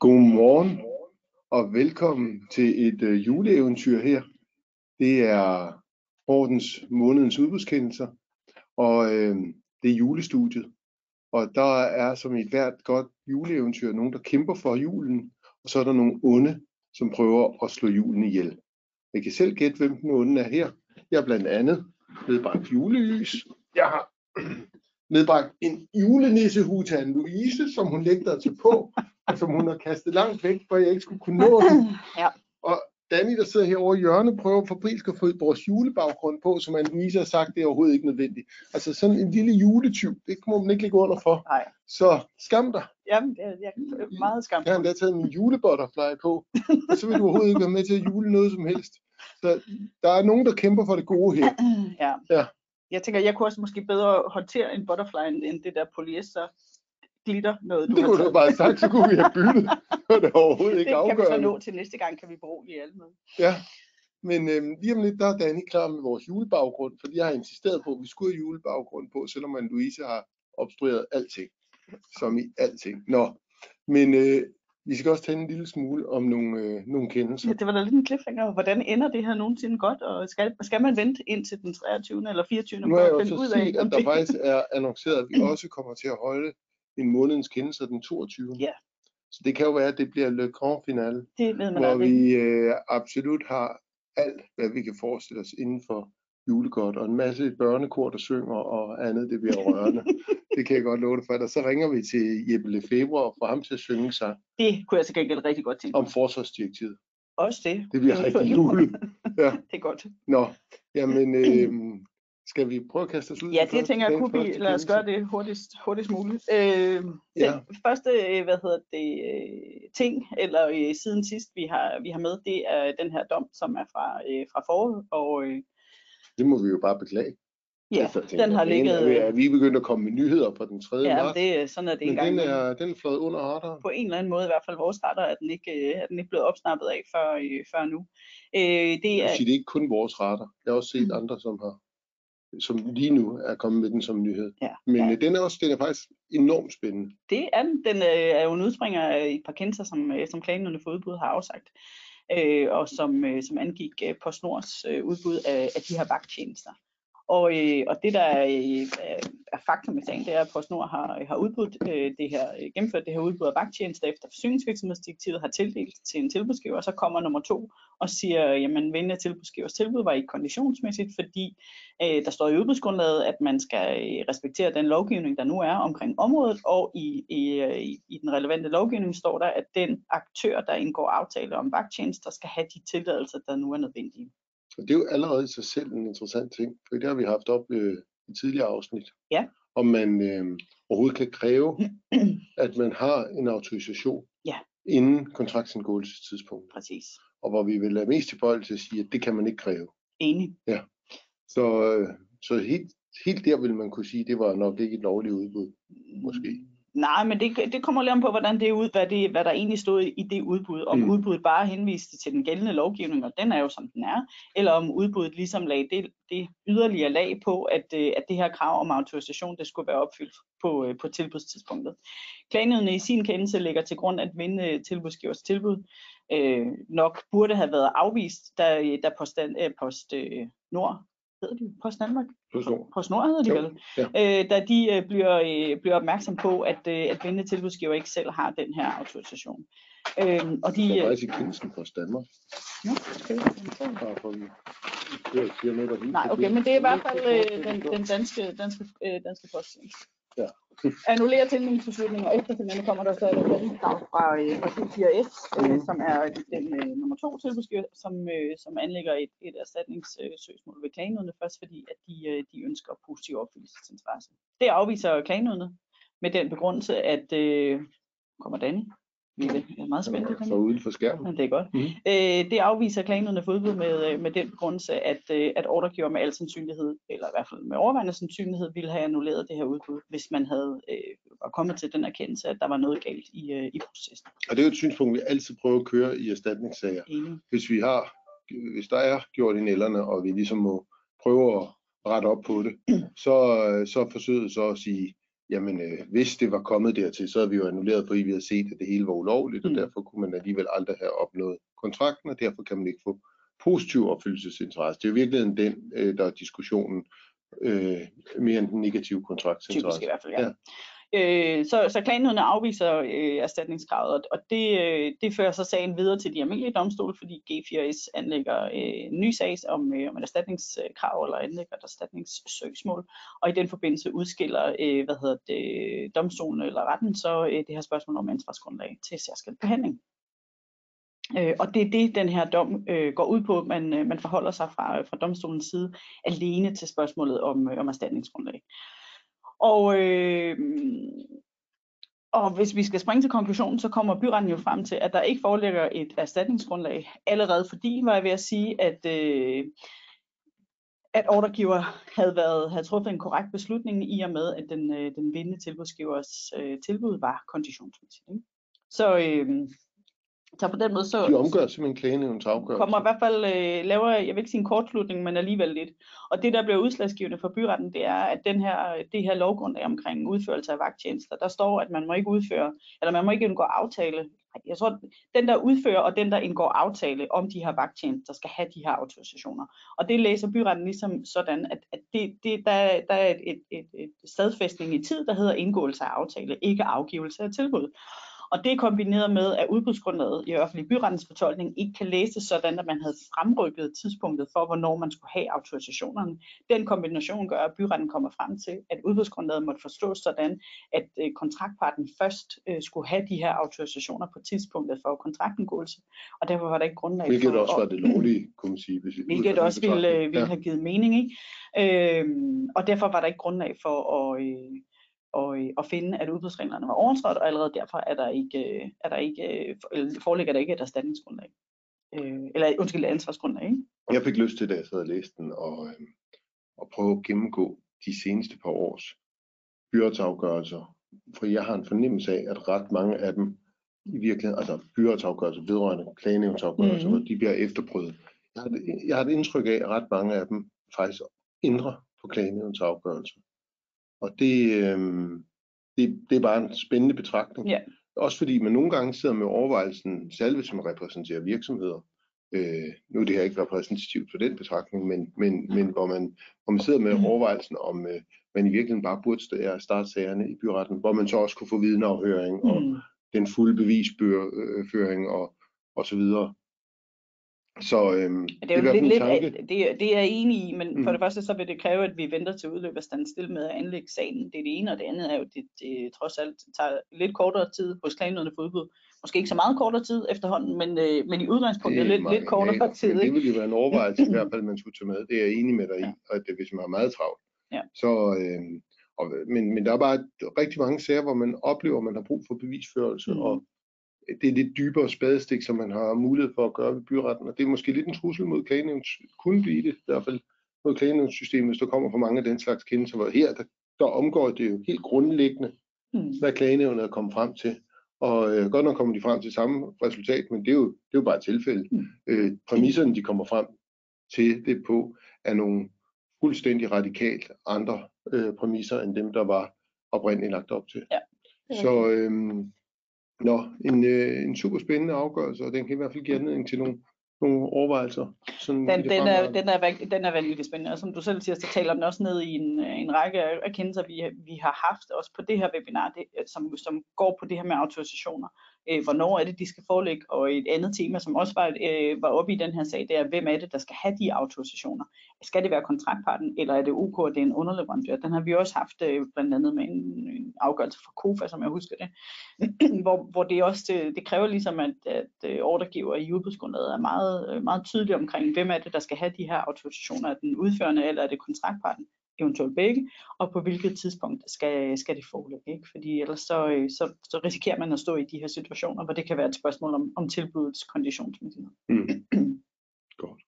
Godmorgen og velkommen til et øh, juleeventyr her. Det er Hortens månedens udbudskendelser, og øh, det er julestudiet. Og der er som i et hvert godt juleeventyr nogen, der kæmper for julen, og så er der nogle onde, som prøver at slå julen ihjel. Jeg kan selv gætte, hvem den onde er her. Jeg har blandt andet medbragt julelys. Jeg har medbragt en julenissehue til Anne-Louise, som hun lægger til på, som hun har kastet langt væk, for jeg ikke skulle kunne nå den. Ja. Og Danny, der sidder her over i hjørnet, prøver fabrilsk at få vores julebaggrund på, som Anne-Louise har sagt, det er overhovedet ikke nødvendigt. Altså sådan en lille juletyv, det må man ikke ligge under for. Nej. Så skam dig. Jamen, det jeg er meget skam. Jeg har endda taget min julebutterfly på, og så vil du overhovedet ikke være med til at jule noget som helst. Så der er nogen, der kæmper for det gode her. Ja. Ja. Jeg tænker, jeg kunne også måske bedre håndtere en butterfly end det der polyester glitter noget, du Det kunne du bare have sagt, så kunne vi have byttet. Det er overhovedet det ikke kan vi så afgørende. nå til næste gang, kan vi berolige alle med. Ja, men øhm, lige om lidt, der er Danny klar med vores julebaggrund, fordi jeg har insisteret på, at vi skulle have julebaggrund på, selvom man Louise har obstrueret alting, som i alting. Nå, men øh, vi skal også tale en lille smule om nogle, øh, nogle kendelser. Ja, det var da lidt en cliffhanger. Hvordan ender det her nogensinde godt? Og skal, skal man vente indtil den 23. eller 24. Nu har jeg for jo at finde ud af, om at der det... faktisk er annonceret, at vi også kommer til at holde en månedens kendelse den 22. Ja. Så det kan jo være, at det bliver le grand finale, Det ved man hvor aldrig. vi øh, absolut har alt, hvad vi kan forestille os inden for julegodt, og en masse børnekor, der synger, og andet, det bliver rørende. det kan jeg godt love dig for. Og så ringer vi til Jeppe Lefebvre og får ham til at synge sig Det kunne jeg til gengæld rigtig godt tænke om forsvarsdirektivet. Også det. Det bliver er rigtig julet. Ja. det er godt. Nå, jamen, øh, skal vi prøve at kaste os ud? Ja, det første- tænker jeg, kunne vi, lad os gøre det hurtigst, hurtigst muligt. Øh, Ja. Den første, øh, hvad hedder det, øh, ting, eller øh, siden sidst, vi har, vi har med, det er den her dom, som er fra, øh, fra foråret, og øh, Det må vi jo bare beklage. ja, Altså, jeg den har ligget, er, at vi er begyndt at komme med nyheder på den 3. ja, marts, det, er- sådan er det engang. den er, den er fløjet under radaren. På en eller anden måde, i hvert fald vores retter, er den ikke, øh, er den ikke blevet opsnappet af før, før nu. Øh, det Jeg er, vil sige, det er ikke kun vores retter. Jeg har også set Mm. andre, som har som lige nu er kommet med den som nyhed. Ja, Men ja. øh, den er også den er faktisk enormt spændende. Det er den. Den øh, er jo en udspringer af et par kendelser, som, øh, som klagenerne for udbud har afsagt, øh, og som, som angik øh, PostNords udbud af, af de her vagttjenester. Og, øh, og det, der er, øh, er- faktum i sagen, det er, at PostNord har, øh, har udbudt øh, det her, øh, gennemført det her udbud af vagttjenester efter forsyningsvirksomhedsdirektivet har tildelt til en tilbudsgiver, og så kommer nummer to og siger, jamen vindende tilbudsgivers tilbud var ikke konditionsmæssigt, fordi øh, der står i udbudsgrundlaget, at man skal øh, respektere den lovgivning, der nu er omkring området, og i, i, i, i den relevante lovgivning står der, at den aktør, der indgår aftale om vagttjenester, skal have de tilladelser, der nu er nødvendige. Og det er jo allerede i sig selv en interessant ting, for det har vi haft op øh, i tidligere afsnit. Ja. Om man øh, overhovedet kan kræve, at man har en autorisation Ja. inden kontraktindgåelsestidspunktet. Præcis. Og hvor vi vil være mest tilbøjelige til at sige, at det kan man ikke kræve. Enig. Så, øh, så helt, helt der vil man kunne sige, at det var nok ikke et lovligt udbud. Måske. Nej, men det, det kommer lidt om på, hvordan det er ud, hvad, det, hvad der egentlig stod i det udbud. Om Mm. udbuddet bare henviste til den gældende lovgivning, og den er jo som den er, eller om udbuddet ligesom lagde det, det yderligere lag på, at, øh, at det her krav om autorisation, det skulle være opfyldt på, øh, på tilbudstidspunktet. Klagenødene i sin kendelse lægger til grund, at vinde tilbudsgivers tilbud øh, nok burde have været afvist, da, da Post, øh, Post øh, Nord, hedder de Post Danmark? Forstår. PostNord hedder de Jo, vel, ja. øh, da de øh, bliver, øh, bliver opmærksom på, at, øh, at vindende tilbudsgiver ikke selv har den her autorisation. Øh, og de, Det er øh, faktisk Kinsen på Danmark. Nå, okay. Bare for det er noget, der er Nej, okay, men det er i hvert fald øh, den, den danske, danske, øh, danske posttjeneste. Ja. Annullerer tilmeldingsbeslutningen, og efterfølgende kommer der så et erstatningskrav fra, øh, fra 4S, øh, Mhm. som er den øh, nummer to tilbudsgiver, som, øh, som anlægger et, et erstatningssøgsmål ved klagenødene, først fordi, at de, øh, de ønsker positiv opfyldelsesinteresse. Det afviser klagenødene med den begrundelse, at øh, kommer Danny. Vi er jeg er meget spændt. på Så uden for skærmen. Ja, det er godt. Mhm. Øh, det afviser klagenødene for udbud med, øh, med den begrundelse, at, øh, at ordregiver med al sandsynlighed, eller i hvert fald med overvejende sandsynlighed, ville have annulleret det her udbud, hvis man havde øh, var kommet til den erkendelse, at der var noget galt i, øh, i processen. Og det er jo et synspunkt, vi altid prøver at køre i erstatningssager. Enig. Hvis vi har, hvis der er gjort i nælderne, og vi ligesom må prøve at rette op på det, så, øh, så forsøget så at sige, jamen øh, hvis det var kommet dertil, så havde vi jo annulleret, fordi vi havde set, at det hele var ulovligt, mm. og derfor kunne man alligevel aldrig have opnået kontrakten, og derfor kan man ikke få positiv opfyldelsesinteresse. Det er jo virkelig den, øh, der er diskussionen, øh, mere end den negative kontraktsinteresse. Typisk i hvert fald, ja. ja. Øh, så, så klagenhederne afviser øh, erstatningskravet, og det, øh, det fører så sagen videre til de almindelige domstole, fordi G4S anlægger øh, en ny sag om, øh, om et erstatningskrav eller anlægger et erstatningssøgsmål, og i den forbindelse udskiller øh, hvad hedder det, domstolen eller retten så øh, det her spørgsmål om ansvarsgrundlag til særskilt behandling. Øh, og det er det, den her dom øh, går ud på. Man, øh, man forholder sig fra, fra domstolens side alene til spørgsmålet om, øh, om erstatningsgrundlag. Og, øh, og hvis vi skal springe til konklusionen, så kommer byretten jo frem til, at der ikke foreligger et erstatningsgrundlag, allerede fordi, var jeg ved at sige, at, øh, at ordregiver havde, været, havde truffet en korrekt beslutning i og med, at den, øh, den vindende tilbudsgivers øh, tilbud var konditionsmæssigt. Ikke? Så, øh, så på den måde så... De omgør simpelthen klagenævnens afgørelse. Kommer i hvert fald øh, laver, jeg vil ikke sige en kortslutning, men alligevel lidt. Og det, der bliver udslagsgivende for byretten, det er, at den her, det her lovgrundlag omkring udførelse af vagttjenester, der står, at man må ikke udføre, eller man må ikke indgå aftale. Jeg tror, den der udfører og den der indgår aftale om de her vagttjenester, skal have de her autorisationer. Og det læser byretten ligesom sådan, at, at det, det, der, der er et, et, et, et stadfæstning i tid, der hedder indgåelse af aftale, ikke afgivelse af tilbud. Og det er kombineret med, at udbudsgrundlaget i offentlig byrettens fortolkning ikke kan læses sådan, at man havde fremrykket tidspunktet for, hvornår man skulle have autorisationerne. Den kombination gør, at byretten kommer frem til, at udbudsgrundlaget måtte forstås sådan, at øh, kontraktparten først øh, skulle have de her autorisationer på tidspunktet for kontraktindgåelse, og derfor var der ikke grundlag hvilket for... Hvilket også var det lovlige, kunne man sige. Hvis hvilket også ville, øh, ville ja. have givet mening, ikke? Øhm, og derfor var der ikke grundlag for at... Øh, og, øh, og finde, at udbudsreglerne var overtrådt, og allerede derfor er der ikke, er der ikke, foreligger der ikke et erstatningsgrundlag. Øh, eller undskyld, ansvarsgrundlag. Ikke? Jeg fik lyst til, da jeg sad og læste den, og, øh, og prøve at gennemgå de seneste par års byrådsafgørelser, for jeg har en fornemmelse af, at ret mange af dem i virkeligheden, altså byrådsafgørelser, vedrørende klagenævnsafgørelser, mm-hmm. de bliver efterprøvet. Jeg har, jeg har et indtryk af, at ret mange af dem faktisk ændrer på klagenævnsafgørelser. Og det, øh, det, det er bare en spændende betragtning. Ja. Også fordi man nogle gange sidder med overvejelsen, selv hvis man repræsenterer virksomheder, øh, nu er det her ikke repræsentativt for den betragtning, men, men, men hvor, man, hvor man sidder med mm. overvejelsen om, øh, man i virkeligheden bare burde starte sagerne i byretten, hvor man så også kunne få vidneafhøring mm. og den fulde bevisføring og, og så videre. Så øhm, det er jo det lidt, lidt det, det er jeg enig i, men mm. for det første så vil det kræve, at vi venter til udløb af standstill med at anlægge sagen. Det er det ene, og det andet er jo, det, det trods alt tager lidt kortere tid hos klagenøderne for udbud. Måske ikke så meget kortere tid efterhånden, men, øh, men i udgangspunktet lidt, lidt kortere ja, tid. Det vil jo være en overvejelse i hvert fald, man skulle tage med. Det er jeg enig med dig i, og det, hvis man er meget travlt. Ja. Så, øh, og, men, men der er bare rigtig mange sager, hvor man oplever, at man har brug for bevisførelse, mm. og det er lidt dybere spadestik, som man har mulighed for at gøre ved byretten, og det er måske lidt en trussel mod klagenævns, kunne blive det i hvert fald mod klagenævnssystemet, hvis der kommer for mange af den slags kendelser, hvor her, der, der omgår det jo helt grundlæggende, mm. hvad klagenævnet er kommet frem til. Og øh, godt nok kommer de frem til samme resultat, men det er jo, det er jo bare et tilfælde. Mm. Øh, præmisserne, de kommer frem til det på, er nogle fuldstændig radikalt andre øh, præmisser, end dem, der var oprindeligt lagt op til. Ja. Så øh, Nå, en, øh, en super spændende afgørelse, og den kan i hvert fald give anledning til nogle, nogle overvejelser. Sådan den, den, er, den, er, den er vanvittigt spændende, og som du selv siger, så taler den også ned i en, en række erkendelser, vi, vi har haft også på det her webinar, det, som, som går på det her med autorisationer øh, hvornår er det, de skal forelægge, og et andet tema, som også var, øh, var oppe i den her sag, det er, hvem er det, der skal have de autorisationer? Skal det være kontraktparten, eller er det OK, at det er en underleverandør? Den har vi også haft øh, blandt andet med en, en afgørelse fra KOFA, som jeg husker det, hvor, hvor det også det, det kræver ligesom, at, at øh, ordregiver i udbudsgrundlaget er meget, øh, meget tydelig omkring, hvem er det, der skal have de her autorisationer? Er den udførende, eller er det kontraktparten? Eventuelt begge, og på hvilket tidspunkt skal, skal det foreligge. Ikke? Fordi ellers så, øh, så, så risikerer man at stå i de her situationer, hvor det kan være et spørgsmål om, om tilbudets konditionsmæssighed. Mm. Godt.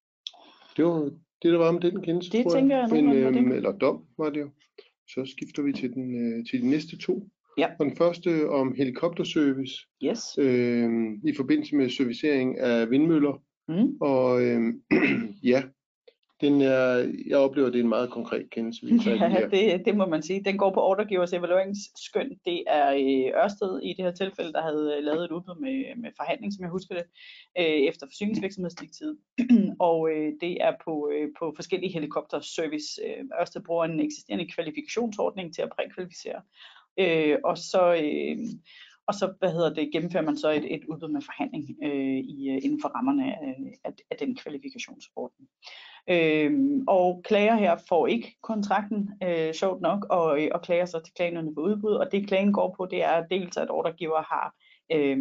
Det var det, der var om den kendelse, det tænker jeg. Men, øhm, eller dom var det jo. Så skifter vi til, den, øh, til de næste to. Ja. Og den første om helikopterservice yes. øh, i forbindelse med servicering af vindmøller. Mm. Og øh, ja, Den er, jeg oplever, at det er en meget konkret kendelse. Vi ja, det, det må man sige. Den går på ordregivers evalueringsskøn. Det er øh, Ørsted i det her tilfælde, der havde lavet et udbud med, med forhandling, som jeg husker det, øh, efter forsyningsvirksomhedsdirektivet. og øh, det er på, øh, på forskellige helikopterservice. Øh, Ørsted bruger en eksisterende kvalifikationsordning til at prækvalificere. Øh, og så... Øh, og så hvad hedder det, gennemfører man så et, et udbud med forhandling øh, i, øh, inden for rammerne af, af, af den kvalifikationsordning. Øhm, og klager her får ikke kontrakten, øh, sjovt nok, og, øh, og klager så til klagenødene på udbud, og det klagen går på, det er dels, at ordregiver har øh,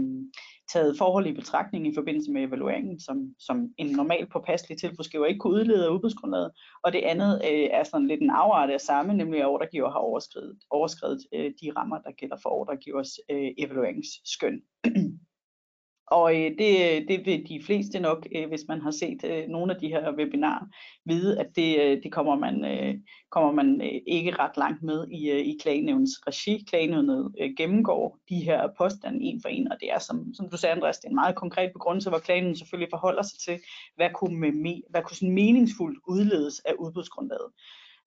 taget forhold i betragtning i forbindelse med evalueringen, som, som en normal påpasselig tilbudsgiver ikke kunne udlede af udbudsgrundlaget. Og det andet øh, er sådan lidt en afart af samme, nemlig at ordregiver har overskrevet, overskrevet øh, de rammer, der gælder for ordregivers øh, evalueringsskøn. Og øh, det, øh, det vil de fleste nok, øh, hvis man har set øh, nogle af de her webinarer, vide, at det, øh, det kommer man, øh, kommer man øh, ikke ret langt med i, øh, i klagenævnens regi. Klagenævnet øh, gennemgår de her påstande en for en, og det er, som, som du sagde, Andreas, det er en meget konkret begrundelse, hvor klagenævnet selvfølgelig forholder sig til, hvad kunne, med, hvad kunne sådan meningsfuldt udledes af udbudsgrundlaget.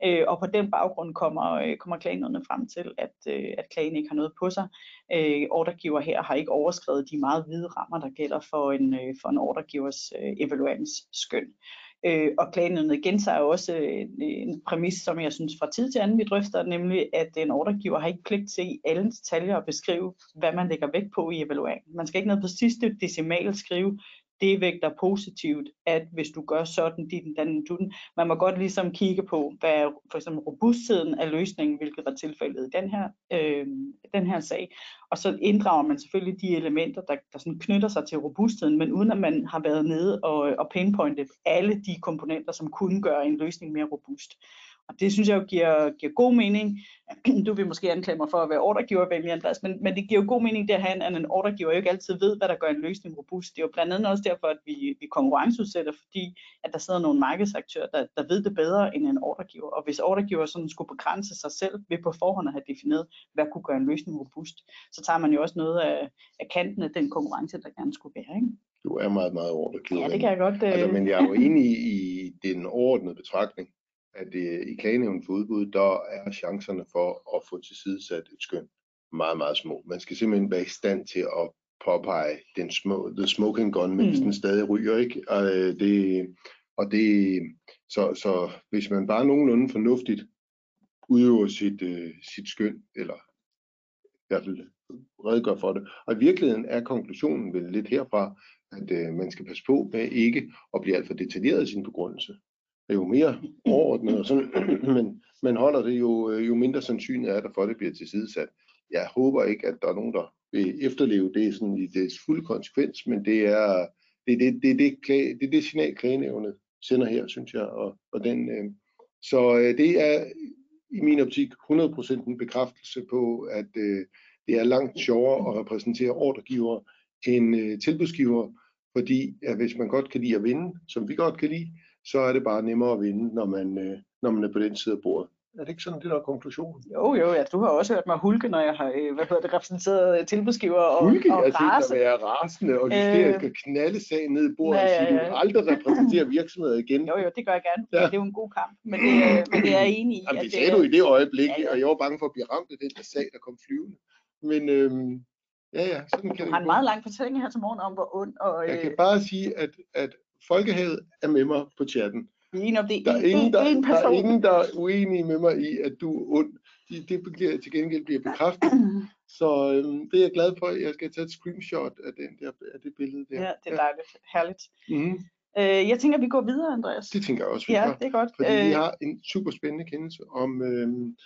Øh, og på den baggrund kommer, øh, kommer klagenødene frem til, at, øh, at klagen ikke har noget på sig. Øh, ordregiver her har ikke overskrevet de meget hvide rammer, der gælder for en, øh, for en ordregivers øh, evalueringsskøn. Øh, og klagenødene gentager også en, en præmis, som jeg synes fra tid til anden vi drøfter, nemlig at en ordregiver har ikke pligt til i alle detaljer at beskrive, hvad man lægger vægt på i evalueringen. Man skal ikke ned på sidste decimal skrive, det vægter positivt, at hvis du gør sådan, dit, den, du, Man må godt ligesom kigge på, hvad er for eksempel robustheden af løsningen, hvilket var tilfældet i den her, øh, den her sag. Og så inddrager man selvfølgelig de elementer, der, der sådan knytter sig til robustheden, men uden at man har været nede og, og pinpointet alle de komponenter, som kunne gøre en løsning mere robust. Og det synes jeg jo giver, giver god mening. Du vil måske anklage mig for at være ordregivervenlig, Andreas, men, men det giver jo god mening det at en ordregiver jo ikke altid ved, hvad der gør en løsning robust. Det er jo blandt andet også derfor, at vi, vi konkurrenceudsætter, fordi at der sidder nogle markedsaktører, der, der ved det bedre end en ordregiver. Og hvis ordregiver sådan skulle begrænse sig selv ved på forhånd at have defineret, hvad kunne gøre en løsning robust, så tager man jo også noget af, af kanten af den konkurrence, der gerne skulle være. Ikke? Du er meget, meget ordregiver. Ja, det kan jeg godt. Altså, øh... men jeg er jo enig i, i den overordnede betragtning at øh, i klagenævnen for udbud, der er chancerne for at få tilsidesat et skøn meget, meget små. Man skal simpelthen være i stand til at påpege den små, the smoking gun, mens mm. den stadig ryger, ikke? Og øh, det, og det, så, så hvis man bare nogenlunde fornuftigt udøver sit, øh, sit skøn, eller i hvert fald redegør for det. Og i virkeligheden er konklusionen vel lidt herfra, at øh, man skal passe på med ikke at blive alt for detaljeret i sin begrundelse er jo mere overordnet, og sådan, men man holder det jo, øh, jo mindre sandsynligt er der for, at det bliver tilsidesat. Jeg håber ikke, at der er nogen, der vil efterleve det sådan i dets fulde konsekvens, men det er det, det, det, det, det, det, det signal, klagenævnet sender her, synes jeg. Og, og den, øh, så øh, det er i min optik 100% en bekræftelse på, at øh, det er langt sjovere at repræsentere ordregiver end øh, tilbudsgiver, fordi at hvis man godt kan lide at vinde, som vi godt kan lide, så er det bare nemmere at vinde, når man, øh, når man er på den side af bordet. Er det ikke sådan, det der er konklusionen? Jo, jo, ja. du har også hørt mig hulke, når jeg har øh, hvad hedder det, repræsenteret tilbudsgiver og, hulke, og jeg rase. Hulke, jeg rasende, og hysterisk øh, skal knalde sagen ned i bordet ja, ja, ja. og sige, du aldrig repræsenterer virksomheder igen. Jo, jo, det gør jeg gerne. Ja. Det er jo en god kamp, men det, men det er jeg enig i. Jamen, det sagde det, du i det øjeblik, ja, ja. og jeg var bange for at blive ramt af den der sag, der kom flyvende. Men øhm, ja, ja, sådan kan du har en meget lang fortælling her til morgen om, hvor ond. Og, øh... Jeg kan bare sige, at, at Folkehavet er med mig på chatten. Enige om det. Der er, ingen, der, en der er ingen, der er uenige med mig i, at du er ond. Det, det bliver, til gengæld bliver bekræftet. Så øhm, det er jeg glad for. Jeg skal tage et screenshot af, den der, af det billede der. Ja, det er dejligt. Herligt. Mm-hmm. Øh, jeg tænker, at vi går videre, Andreas. Det tænker jeg også, vi Ja, det er godt. Fordi øh... vi har en super spændende kendelse om, øhm,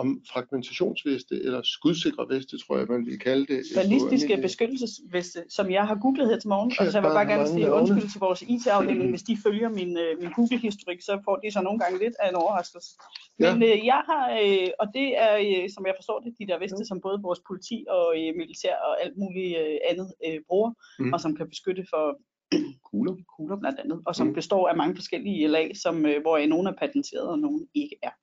om fragmentationsveste, eller skudsikre veste, tror jeg, man vil kalde det. Ballistiske beskyttelsesveste, som jeg har googlet her til morgen. Ja, og så jeg vil bare gerne sige undskyld til vores IT-afdeling, hvis de følger min, øh, min Google-historik, så får de så nogle gange lidt af en overraskelse. Men øh, jeg har, øh, og det er, øh, som jeg forstår det, de der veste, ja. som både vores politi og øh, militær og alt muligt øh, andet øh, bruger, mm. og som kan beskytte for kugler, kugler blandt andet, og som mm. består af mange forskellige lag, som, øh, hvor nogle er patenteret og nogle ikke er.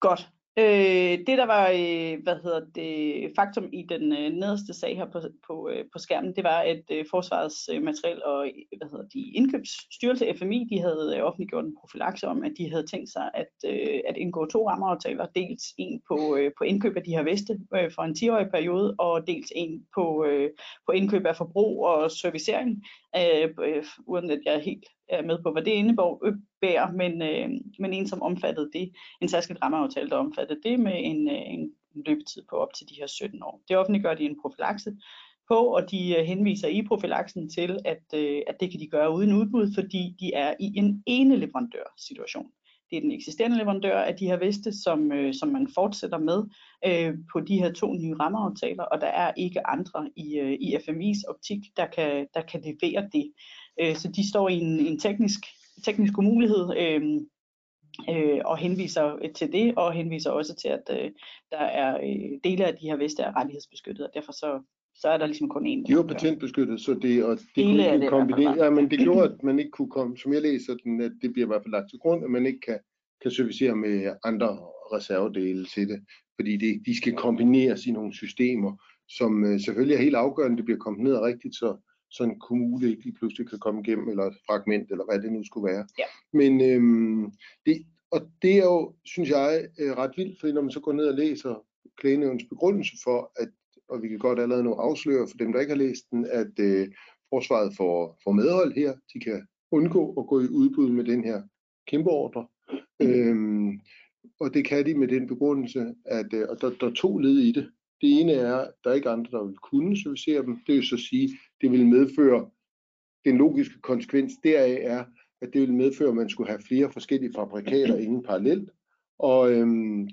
Godt. Øh, det der var, øh, hvad hedder det, faktum i den øh, nederste sag her på, på, øh, på skærmen, det var, at øh, Forsvarets øh, materiel og hvad hedder de, indkøbsstyrelse FMI, de havde øh, offentliggjort en profilakse om, at de havde tænkt sig at, øh, at indgå to rammeaftaler, dels en på, øh, på indkøb af de her veste øh, for en 10-årig periode, og dels en på, øh, på indkøb af forbrug og servicering, øh, øh, uden at jeg helt er med på, hvad det indebærer, men, øh, men en, som omfattede det, en særskilt rammeaftale, der omfattede det med en, øh, en løbetid på op til de her 17 år. Det offentliggør de en profilakse på, og de øh, henviser i profilaksen til, at, øh, at det kan de gøre uden udbud, fordi de er i en ene leverandør situation. Det er den eksisterende leverandør af de her veste, som, øh, som man fortsætter med øh, på de her to nye rammeaftaler, og der er ikke andre i, øh, i FMI's optik, der kan, der kan levere det. Øh, så de står i en, en teknisk, teknisk umulighed øh, øh, og henviser til det, og henviser også til, at øh, der er øh, dele af de her veste er rettighedsbeskyttet, og derfor så, så er der ligesom kun én. De var patentbeskyttet, så det, og det Dele kunne det kombinere, ja, men det gjorde, at man ikke kunne komme, som jeg læser den, at det bliver i hvert fald lagt til grund, at man ikke kan, kan servicere med andre reservedele til det, fordi det, de skal kombineres i nogle systemer, som øh, selvfølgelig er helt afgørende, det bliver kombineret rigtigt, så, så en kommune ikke lige pludselig kan komme igennem, eller et fragment, eller hvad det nu skulle være. Ja. Men øhm, det, og det er jo, synes jeg, øh, ret vildt, fordi når man så går ned og læser klagenævnens begrundelse for, at, og vi kan godt allerede nu afsløre for dem, der ikke har læst den, at øh, forsvaret får, får medhold her. De kan undgå at gå i udbud med den her kæmpe ordre. Øhm, og det kan de med den begrundelse, at øh, og der, der er to led i det. Det ene er, at der er ikke andre, der vil kunne servicere dem. Det vil så sige, det vil medføre, den logiske konsekvens deraf er, at det vil medføre, at man skulle have flere forskellige fabrikater inden parallelt. Og, øhm,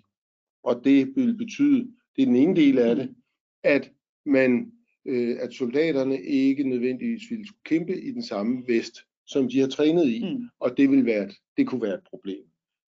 og det vil betyde, det er den ene del af det, at man øh, at soldaterne ikke nødvendigvis ville skulle kæmpe i den samme vest, som de har trænet i, mm. og det vil være et, det kunne være et problem.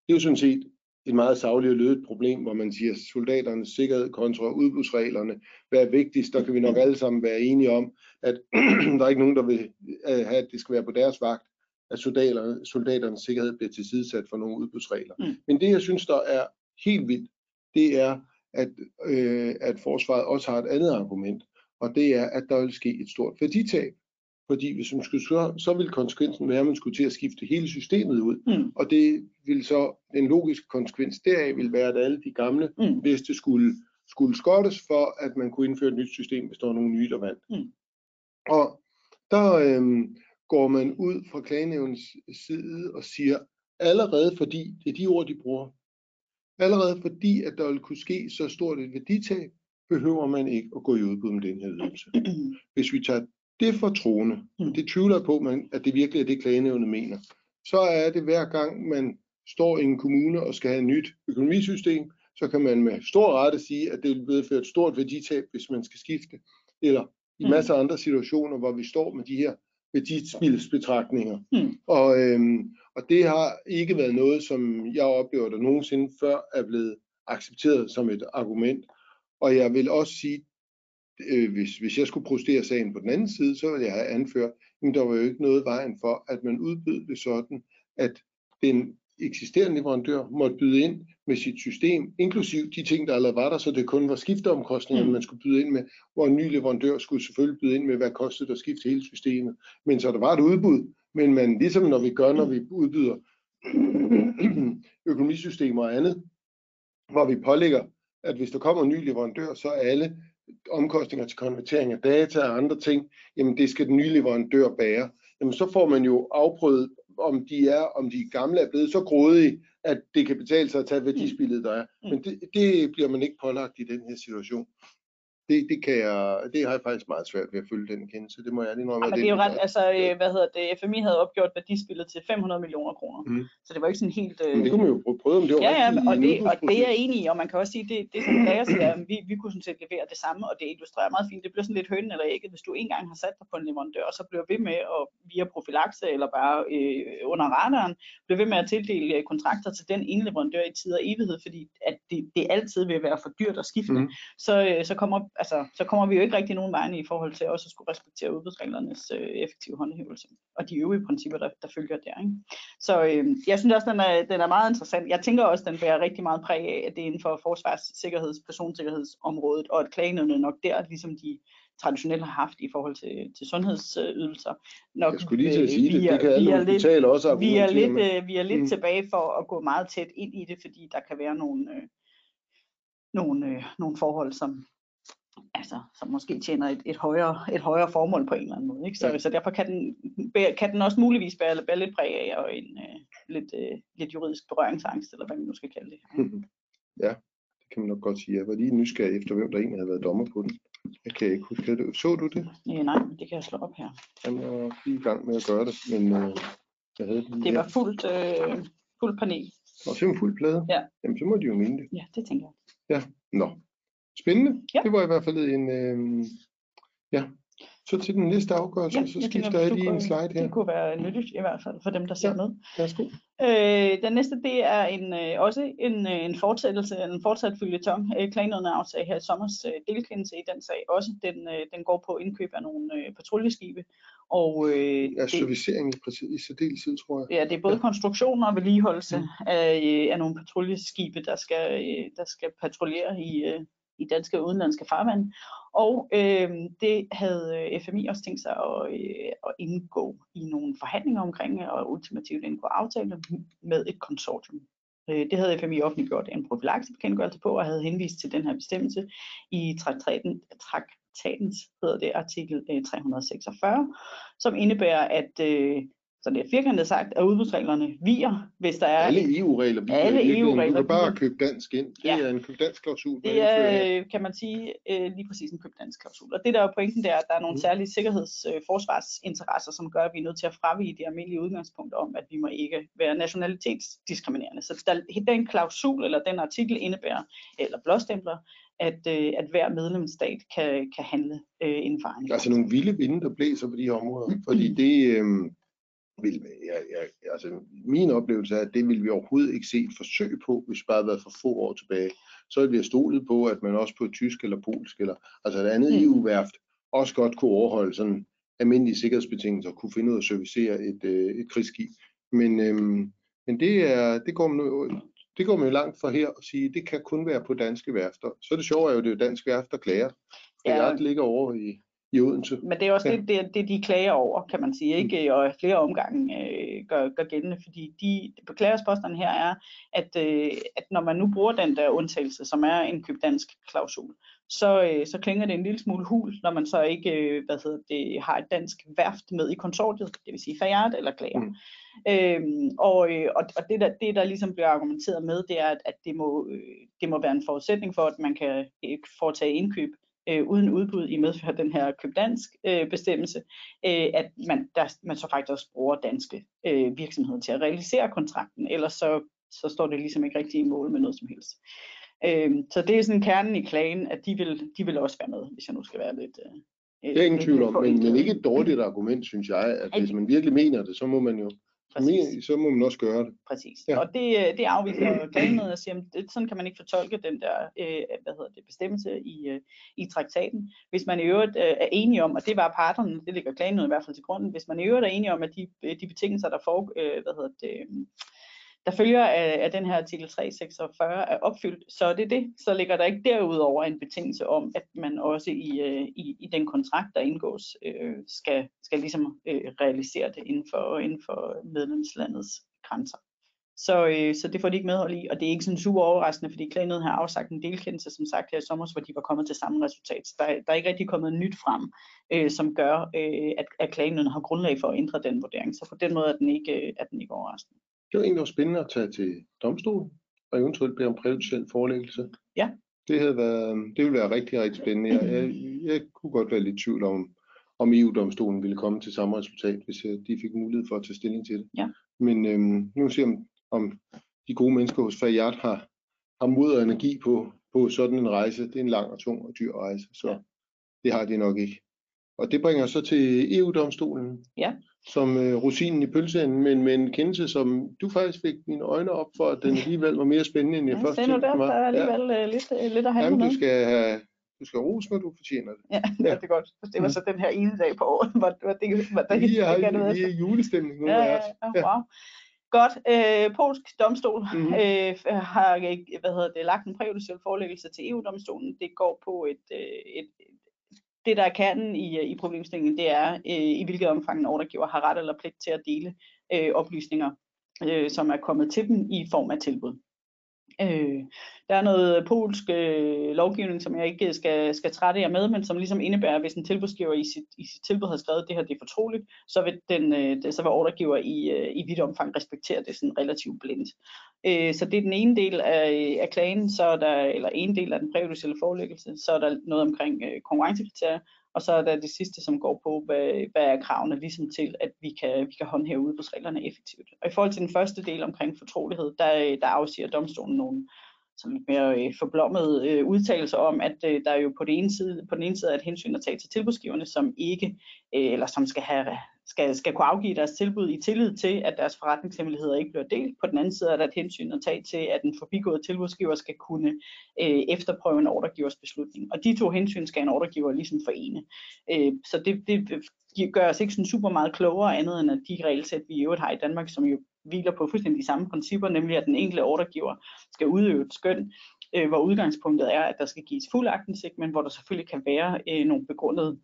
Det er jo sådan set et meget savligt og lødet problem, hvor man siger, soldaternes sikkerhed kontra udbudsreglerne, hvad er vigtigst, der kan vi nok alle sammen være enige om, at der er ikke nogen, der vil øh, have, at det skal være på deres vagt, at soldater, soldaternes sikkerhed bliver tilsidesat for nogle udbudsregler. Mm. Men det, jeg synes, der er helt vildt, det er, at, øh, at forsvaret også har et andet argument, og det er, at der vil ske et stort værditab. Fordi hvis man skulle så, så ville konsekvensen være, at man skulle til at skifte hele systemet ud. Mm. Og det vil så, den logiske konsekvens deraf vil være, at alle de gamle mm. veste skulle, skulle skottes for, at man kunne indføre et nyt system, hvis der var nogle nye, der vandt. Mm. Og der øhm, går man ud fra klagenævnens side og siger, allerede fordi, det er de ord, de bruger, allerede fordi, at der vil kunne ske så stort et værditab, behøver man ikke at gå i udbud med den her ydelse. Hvis vi tager det for troende, mm. det tvivler på, man, at det virkelig er det, klagenævnet mener, så er det hver gang, man står i en kommune og skal have et nyt økonomisystem, så kan man med stor rette sige, at det vil medføre et stort værditab, hvis man skal skifte. Eller i mm. masser af andre situationer, hvor vi står med de her værdispildsbetragtninger. Mm. Og, øhm, og det har ikke været noget, som jeg oplever, der nogensinde før er blevet accepteret som et argument. Og jeg vil også sige, øh, hvis, hvis jeg skulle prostere sagen på den anden side, så ville jeg have anført, at der var jo ikke noget vejen for, at man udbød det sådan, at den eksisterende leverandør måtte byde ind med sit system, inklusiv de ting, der allerede var der, så det kun var skifteomkostninger, mm. man skulle byde ind med, hvor en ny leverandør skulle selvfølgelig byde ind med, hvad kostede det at skifte hele systemet. Men så der var et udbud, men man, ligesom når vi gør, når vi udbyder økonomisystemer og andet, hvor vi pålægger, at hvis der kommer en ny leverandør, så er alle omkostninger til konvertering af data og andre ting, jamen det skal den nye leverandør bære. Jamen så får man jo afprøvet, om de er, om de gamle er blevet så grådige, at det kan betale sig at tage værdispillet, der er. Mm. Men det, det bliver man ikke pålagt i den her situation det, det, kan jeg, det har jeg faktisk meget svært ved at følge den kendelse. Det må jeg lige indrømme. Ja, men det er jo ret, altså, øh, hvad hedder det, FMI havde opgjort værdispillet til 500 millioner kroner. Mm. Så det var ikke sådan helt... Øh... Men det kunne man jo prøve, om det var ja, ja, og det, og det er jeg enig i, og man kan også sige, det, det som Klager siger, at vi, vi kunne sådan set levere det samme, og det illustrerer meget fint. Det bliver sådan lidt hønen eller ikke, hvis du engang har sat dig på en leverandør, og så bliver ved med at via profilakse eller bare øh, under radaren, bliver ved med at tildele øh, kontrakter til den ene leverandør i tid og evighed, fordi at det, det altid vil være for dyrt at skifte. Mm. Så, øh, så kommer altså, så kommer vi jo ikke rigtig nogen vegne i forhold til også at skulle respektere udbudsreglernes øh, effektive håndhævelse og de øvrige principper, der, der følger der. Ikke? Så øh, jeg synes også, den er, den er meget interessant. Jeg tænker også, den bærer rigtig meget præg af, at det er inden for forsvars-, sikkerheds-, personsikkerhedsområdet, og at klagenødene nok der, ligesom de traditionelt har haft i forhold til, til sundhedsydelser. Nok, jeg skulle lige til at sige det, det kan alle hospitaler også vi er lidt, øh, vi er lidt mm. tilbage for at gå meget tæt ind i det, fordi der kan være nogle, øh, nogle, øh, nogle forhold, som, altså, som måske tjener et, et, højere, et højere formål på en eller anden måde. Ikke? Så, ja. så derfor kan den, kan den også muligvis bære, bære lidt præg af og en øh, lidt, øh, lidt juridisk berøringsangst, eller hvad man nu skal kalde det. Ja, det kan man nok godt sige. Jeg var lige nysgerrig efter, hvem der egentlig havde været dommer på den. Jeg kan ikke huske det. Så du det? Ja, nej, det kan jeg slå op her. Jeg var lige i gang med at gøre det, men øh, jeg havde det Det var fuldt, øh, fuldt panel. Og så en fuld plade? Ja. Jamen, så må de jo mene det. Ja, det tænker jeg. Ja, nå. Spændende. Ja. Det var i hvert fald en, øh, ja. Så til den næste afgørelse, ja, så skifter jeg lige en slide her. Det kunne være nyttigt i hvert fald for dem, der ser ja. med. Værsgo. Øh, den næste, det er en, øh, også en, øh, en fortsættelse, en fortsat følgetong. Øh, Klagenødende her i sommers øh, delkendelse i den sag også. Den, øh, den går på indkøb af nogle øh, patruljeskibe. Og, øh, ja, servicering i, i særdeleshed, tror jeg. Ja, det er både ja. konstruktion og vedligeholdelse mm. af, øh, af nogle patruljeskibe, der skal, øh, der skal patruljere i, øh, i danske og udenlandske farvand. Og øh, det havde øh, FMI også tænkt sig at, øh, at indgå i nogle forhandlinger omkring, og ultimativt indgå aftale med et konsortium. Øh, det havde FMI offentliggjort en profilaksebekendtgørelse på, og havde henvist til den her bestemmelse i traktaten, traktatens hedder det, artikel øh, 346, som indebærer, at øh, så det er firkantet sagt, at udbudsreglerne viger, hvis der er... Alle EU-regler viger. Alle EU-regler Du kan bare købe dansk ind. Det ja. er en køb dansk klausul. Det er, kan man sige, øh, lige præcis en køb dansk klausul. Og det der er pointen, det er, at der er nogle mm. særlige sikkerheds- og øh, som gør, at vi er nødt til at fravige det almindelige udgangspunkt om, at vi må ikke være nationalitetsdiskriminerende. Så der, den klausul eller den artikel indebærer, eller blåstempler, at, øh, at hver medlemsstat kan, kan handle øh, inden for egen. Altså nogle vilde vinde, der blæser på de områder. Fordi det, øh, vil, jeg, jeg, altså min oplevelse er, at det vil vi overhovedet ikke se et forsøg på, hvis bare havde været for få år tilbage. Så ville vi have stolet på, at man også på tysk eller polsk eller altså et andet mm. EU-værft også godt kunne overholde sådan almindelige sikkerhedsbetingelser, kunne finde ud af at servicere et, øh, et krigsskib. Men, øhm, men det, er, det, går man, det går man jo langt for her at sige, at det kan kun være på danske værfter. Så er det sjovt, at det er jo dansk værft, der klager. Ja. Jeg ligger over i, i Odense. Men det er også ja. det, det, det, de klager over, kan man sige, ikke? Mm. og flere omgange øh, gør, gør gældende, fordi de beklagersposterne her er, at, øh, at når man nu bruger den der undtagelse, som er en køb dansk klausul, så, øh, så klinger det en lille smule hul, når man så ikke øh, hvad hedder det, har et dansk værft med i konsortiet, det vil sige Fayard eller klager. Mm. Øhm, og øh, og, og det, der, det, der ligesom bliver argumenteret med, det er, at, at det, må, øh, det må være en forudsætning for, at man kan øh, foretage indkøb øh, uden udbud i medfør af den her købdansk øh, bestemmelse, øh, at man, der, man så faktisk også bruger danske øh, virksomheder til at realisere kontrakten, ellers så, så står det ligesom ikke rigtig i mål med noget som helst. Øh, så det er sådan kernen i klagen, at de vil, de vil også være med, hvis jeg nu skal være lidt... Øh, det er ingen tvivl om, men, men ikke et dårligt argument, synes jeg, at hvis man virkelig mener det, så må man jo Præcis. Så må man også gøre det. Præcis. Ja. Og det, øh, det afviser klagenødet og siger, at sådan kan man ikke fortolke den der øh, hvad hedder det, bestemmelse i, øh, i traktaten. Hvis man i øvrigt øh, er enige om, og det var parterne, det ligger klagenødet i hvert fald til grunden, hvis man i øvrigt er enige om, at de, de betingelser, der, for, øh, hvad hedder det, der følger af, af den her artikel 346 er opfyldt, så er det det. Så ligger der ikke derudover en betingelse om, at man også i, øh, i, i den kontrakt, der indgås, øh, skal, skal ligesom øh, realisere det inden for, inden for medlemslandets grænser. Så, øh, så det får de ikke medhold i, og det er ikke sådan super overraskende, fordi klagenøden har afsagt en delkendelse, som sagt her i sommer, hvor de var kommet til samme resultat. Så der, der er ikke rigtig kommet nyt frem, øh, som gør, øh, at, at klagenøden har grundlag for at ændre den vurdering. Så på den måde er den ikke, øh, er den ikke overraskende. Det var egentlig også spændende at tage til domstolen og eventuelt bede om præjudiciel forelæggelse. Ja. Det, havde været, det ville være rigtig, rigtig spændende. Jeg, jeg, jeg kunne godt være lidt i tvivl om, om EU-domstolen ville komme til samme resultat, hvis øh, de fik mulighed for at tage stilling til det. Ja. Men øhm, nu ser om, om de gode mennesker hos Fayard har, har mod og energi på, på sådan en rejse. Det er en lang og tung og dyr rejse, så ja. det har de nok ikke. Og det bringer os så til EU-domstolen. Ja som øh, rosinen i pølseenden, men med en kendelse, som du faktisk fik mine øjne op for, at den alligevel var mere spændende, end jeg ja, først tænkte mig. Det er alligevel ja. Øh, lidt, øh, lidt at have Jamen, du skal have Du skal rose, når du fortjener det. Ja, ja. det er godt. Det var så den her ene dag på året, hvor, hvor det, hvor det, Vi er, det kan det vi er julestemning nu. Ja, ja, det. ja, wow. Godt. Øh, polsk domstol Mhm. øh, har ikke, hvad hedder det, lagt en præjudiciel forelæggelse til EU-domstolen. Det går på et, øh, et det, der er kernen i, øh, i problemstillingen, det er, øh, i hvilket omfang en ordregiver har ret eller pligt til at dele øh, oplysninger, øh, som er kommet til dem i form af tilbud. Øh, der er noget polsk øh, lovgivning, som jeg ikke øh, skal, skal trætte jer med, men som ligesom indebærer, at hvis en tilbudsgiver i sit, i sit tilbud har skrevet, at det her det er fortroligt, så vil, den, øh, så vil ordregiver i, øh, i vidt omfang respektere det sådan relativt blindt. Øh, så det er den ene del af, af klagen, så er der, eller en del af den præjudicielle forelæggelse, så er der noget omkring øh, konkurrencekriterier, og så er der det sidste, som går på, hvad, hvad er kravene ligesom til, at vi kan, vi kan håndhæve udbudsreglerne effektivt. Og i forhold til den første del omkring fortrolighed, der, der afsiger domstolen nogle sådan lidt mere øh, forblommet øh, udtalelser om, at øh, der er jo på, det ene side, på den ene side er et hensyn at tage til tilbudsgiverne, som ikke, øh, eller som skal have skal, skal kunne afgive deres tilbud i tillid til, at deres forretningshemmeligheder ikke bliver delt. På den anden side er der et hensyn at tage til, at den forbigået tilbudsgiver skal kunne øh, efterprøve en ordregivers beslutning. Og de to hensyn skal en ordregiver ligesom forene. Øh, så det, det gør os ikke sådan super meget klogere andet end at de regelsæt, vi i øvrigt har i Danmark, som jo hviler på fuldstændig de samme principper, nemlig at den enkelte ordregiver skal udøve et skøn, øh, hvor udgangspunktet er, at der skal gives fuld agtindsigt, men hvor der selvfølgelig kan være øh, nogle begrundede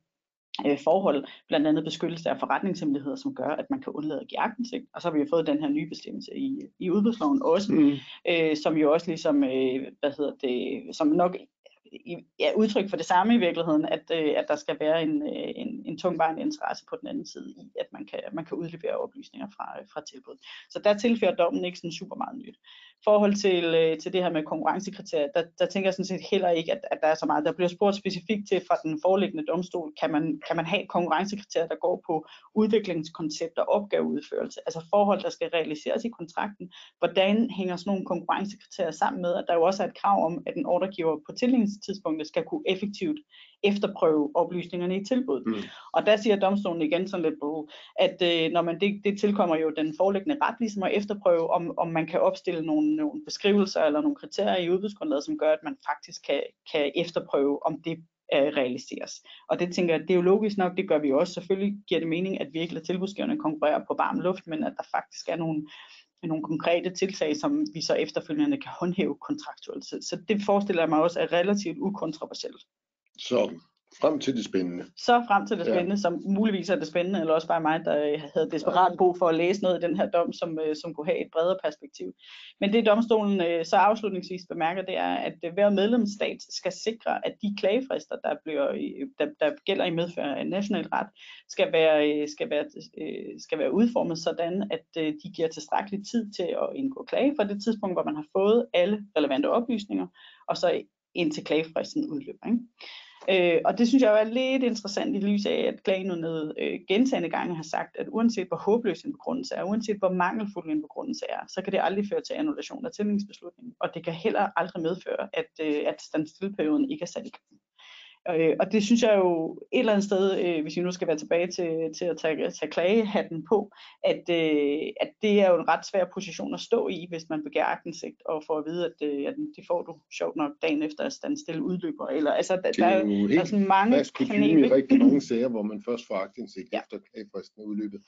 øh, forhold, blandt andet beskyttelse af forretningshemmeligheder, som gør, at man kan undlade at give aktindsigt. Og så har vi jo fået den her nye bestemmelse i, i udbudsloven også, Mm. øh, som jo også ligesom, øh, hvad hedder det, som nok i, ja, udtryk for det samme i virkeligheden, at, øh, at der skal være en, øh, en, en tungvejende interesse på den anden side i, at man kan, man kan udlevere oplysninger fra, fra tilbud. Så der tilfører dommen ikke sådan super meget nyt forhold til, øh, til det her med konkurrencekriterier, der, der tænker jeg sådan set heller ikke, at, at der er så meget. Der bliver spurgt specifikt til fra den foreliggende domstol, kan man, kan man have konkurrencekriterier, der går på udviklingskoncept og opgaveudførelse, altså forhold, der skal realiseres i kontrakten. Hvordan hænger sådan nogle konkurrencekriterier sammen med, at der jo også er et krav om, at en ordregiver på tildelingsstidspunktet skal kunne effektivt efterprøve oplysningerne i tilbuddet. Mm. Og der siger domstolen igen sådan lidt på, at øh, når man det, det tilkommer jo den foreliggende ret ligesom at efterprøve, om, om man kan opstille nogle, nogle beskrivelser eller nogle kriterier i udbudsgrundlaget, som gør, at man faktisk kan, kan efterprøve, om det øh, realiseres. Og det tænker jeg, det er jo logisk nok, det gør vi også. Selvfølgelig giver det mening, at vi ikke lader tilbudsgiverne konkurrere på varm luft, men at der faktisk er nogle, nogle konkrete tiltag, som vi så efterfølgende kan håndhæve kontraktuelt. Så, så det forestiller jeg mig også er relativt ukontroversielt. Så frem til det spændende. Så frem til det spændende, ja. som muligvis er det spændende, eller også bare mig, der øh, havde desperat brug for at læse noget i den her dom, som, øh, som kunne have et bredere perspektiv. Men det domstolen øh, så afslutningsvis bemærker, det er, at hver medlemsstat skal sikre, at de klagefrister, der, bliver, der, der gælder i medfør af national ret, skal være, skal være, skal være udformet sådan, at de giver tilstrækkelig tid til at indgå klage fra det tidspunkt, hvor man har fået alle relevante oplysninger, og så indtil klagefristen udløber. Ikke? Øh, og det synes jeg var lidt interessant i lys af, at klagenævnet øh, gentagende gange har sagt, at uanset hvor håbløs en begrundelse er, uanset hvor mangelfuld en begrundelse er, så kan det aldrig føre til annullation af tillingsbeslutningen, og det kan heller aldrig medføre, at, øh, at standstillperioden ikke er sat i gang. Øh, og det synes jeg jo et eller andet sted, øh, hvis vi nu skal være tilbage til, til at tage, tage klagehatten på, at, øh, at det er jo en ret svær position at stå i, hvis man begærer aktindsigt og får at vide, at, øh, at det får du sjovt nok dagen efter, at standstill udløber. Eller, altså, der, der, er er, jo der er sådan mange fast kutume kanaler. i rigtig mange sager, hvor man først får aktindsigt Ja. efter klagefristen er udløbet.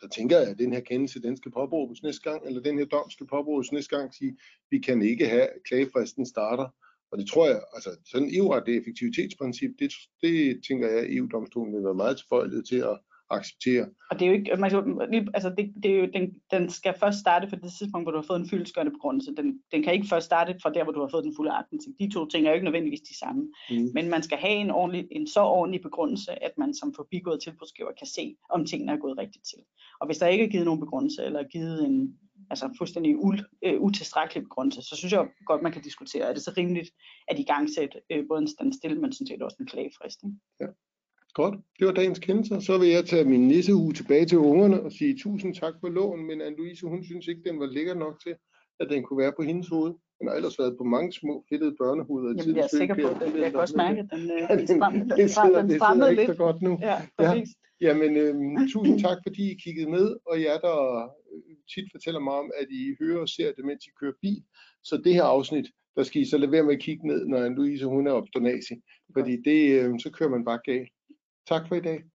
Der tænker jeg, at den her kendelse, den skal påbruges næste gang, eller den her dom skal påbruges næste gang, sige, vi kan ikke have, at klagefristen starter. Og det tror jeg, altså sådan EU-retligt effektivitetsprincip, det, det tænker jeg, at EU-domstolen vil være meget tilbøjelig til at acceptere. Og det er jo ikke, man, lige- altså det, det er jo, den, den skal først starte fra det tidspunkt, hvor du har fået en fyldesgørende begrundelse. Den, den kan ikke først starte fra der, hvor du har fået den fulde aktindsigt. De to ting er jo ikke nødvendigvis de samme. Mm. Men man skal have en, ordentlig, en så ordentlig begrundelse, at man som forbigået tilbudsgiver kan se, om tingene er gået rigtigt til. Og hvis der ikke er givet nogen begrundelse, eller givet en altså fuldstændig ul, øh, utilstrækkelig begrundelse, så synes jeg godt, man kan diskutere, er det så rimeligt at i gang sætte øh, både en standstill, men sådan set også en klagefrist. Ikke? Godt, det var dagens kendelser. Så vil jeg tage min nissehue tilbage til ungerne og sige tusind tak for lån, men Anne-Louise, hun synes ikke, den var lækker nok til, at den kunne være på hendes hoved. Den har ellers været på mange små fedtede børnehoveder. i Jamen, jeg er sikker på det. Jeg kan også mærke, at den, øh, Ja, den, stram, den, det stram, sidder, den det strammede ikke lidt. så godt nu. Ja, præcis. Jamen, øhm, tusind tak, fordi I kiggede med, og jer, der øh, tit fortæller mig om, at I hører og ser det, mens I kører bil. Så det her afsnit, der skal I så lade være med at kigge ned, når Louise hun er op donasi, fordi det, øh, så kører man bare galt. Tak for i dag.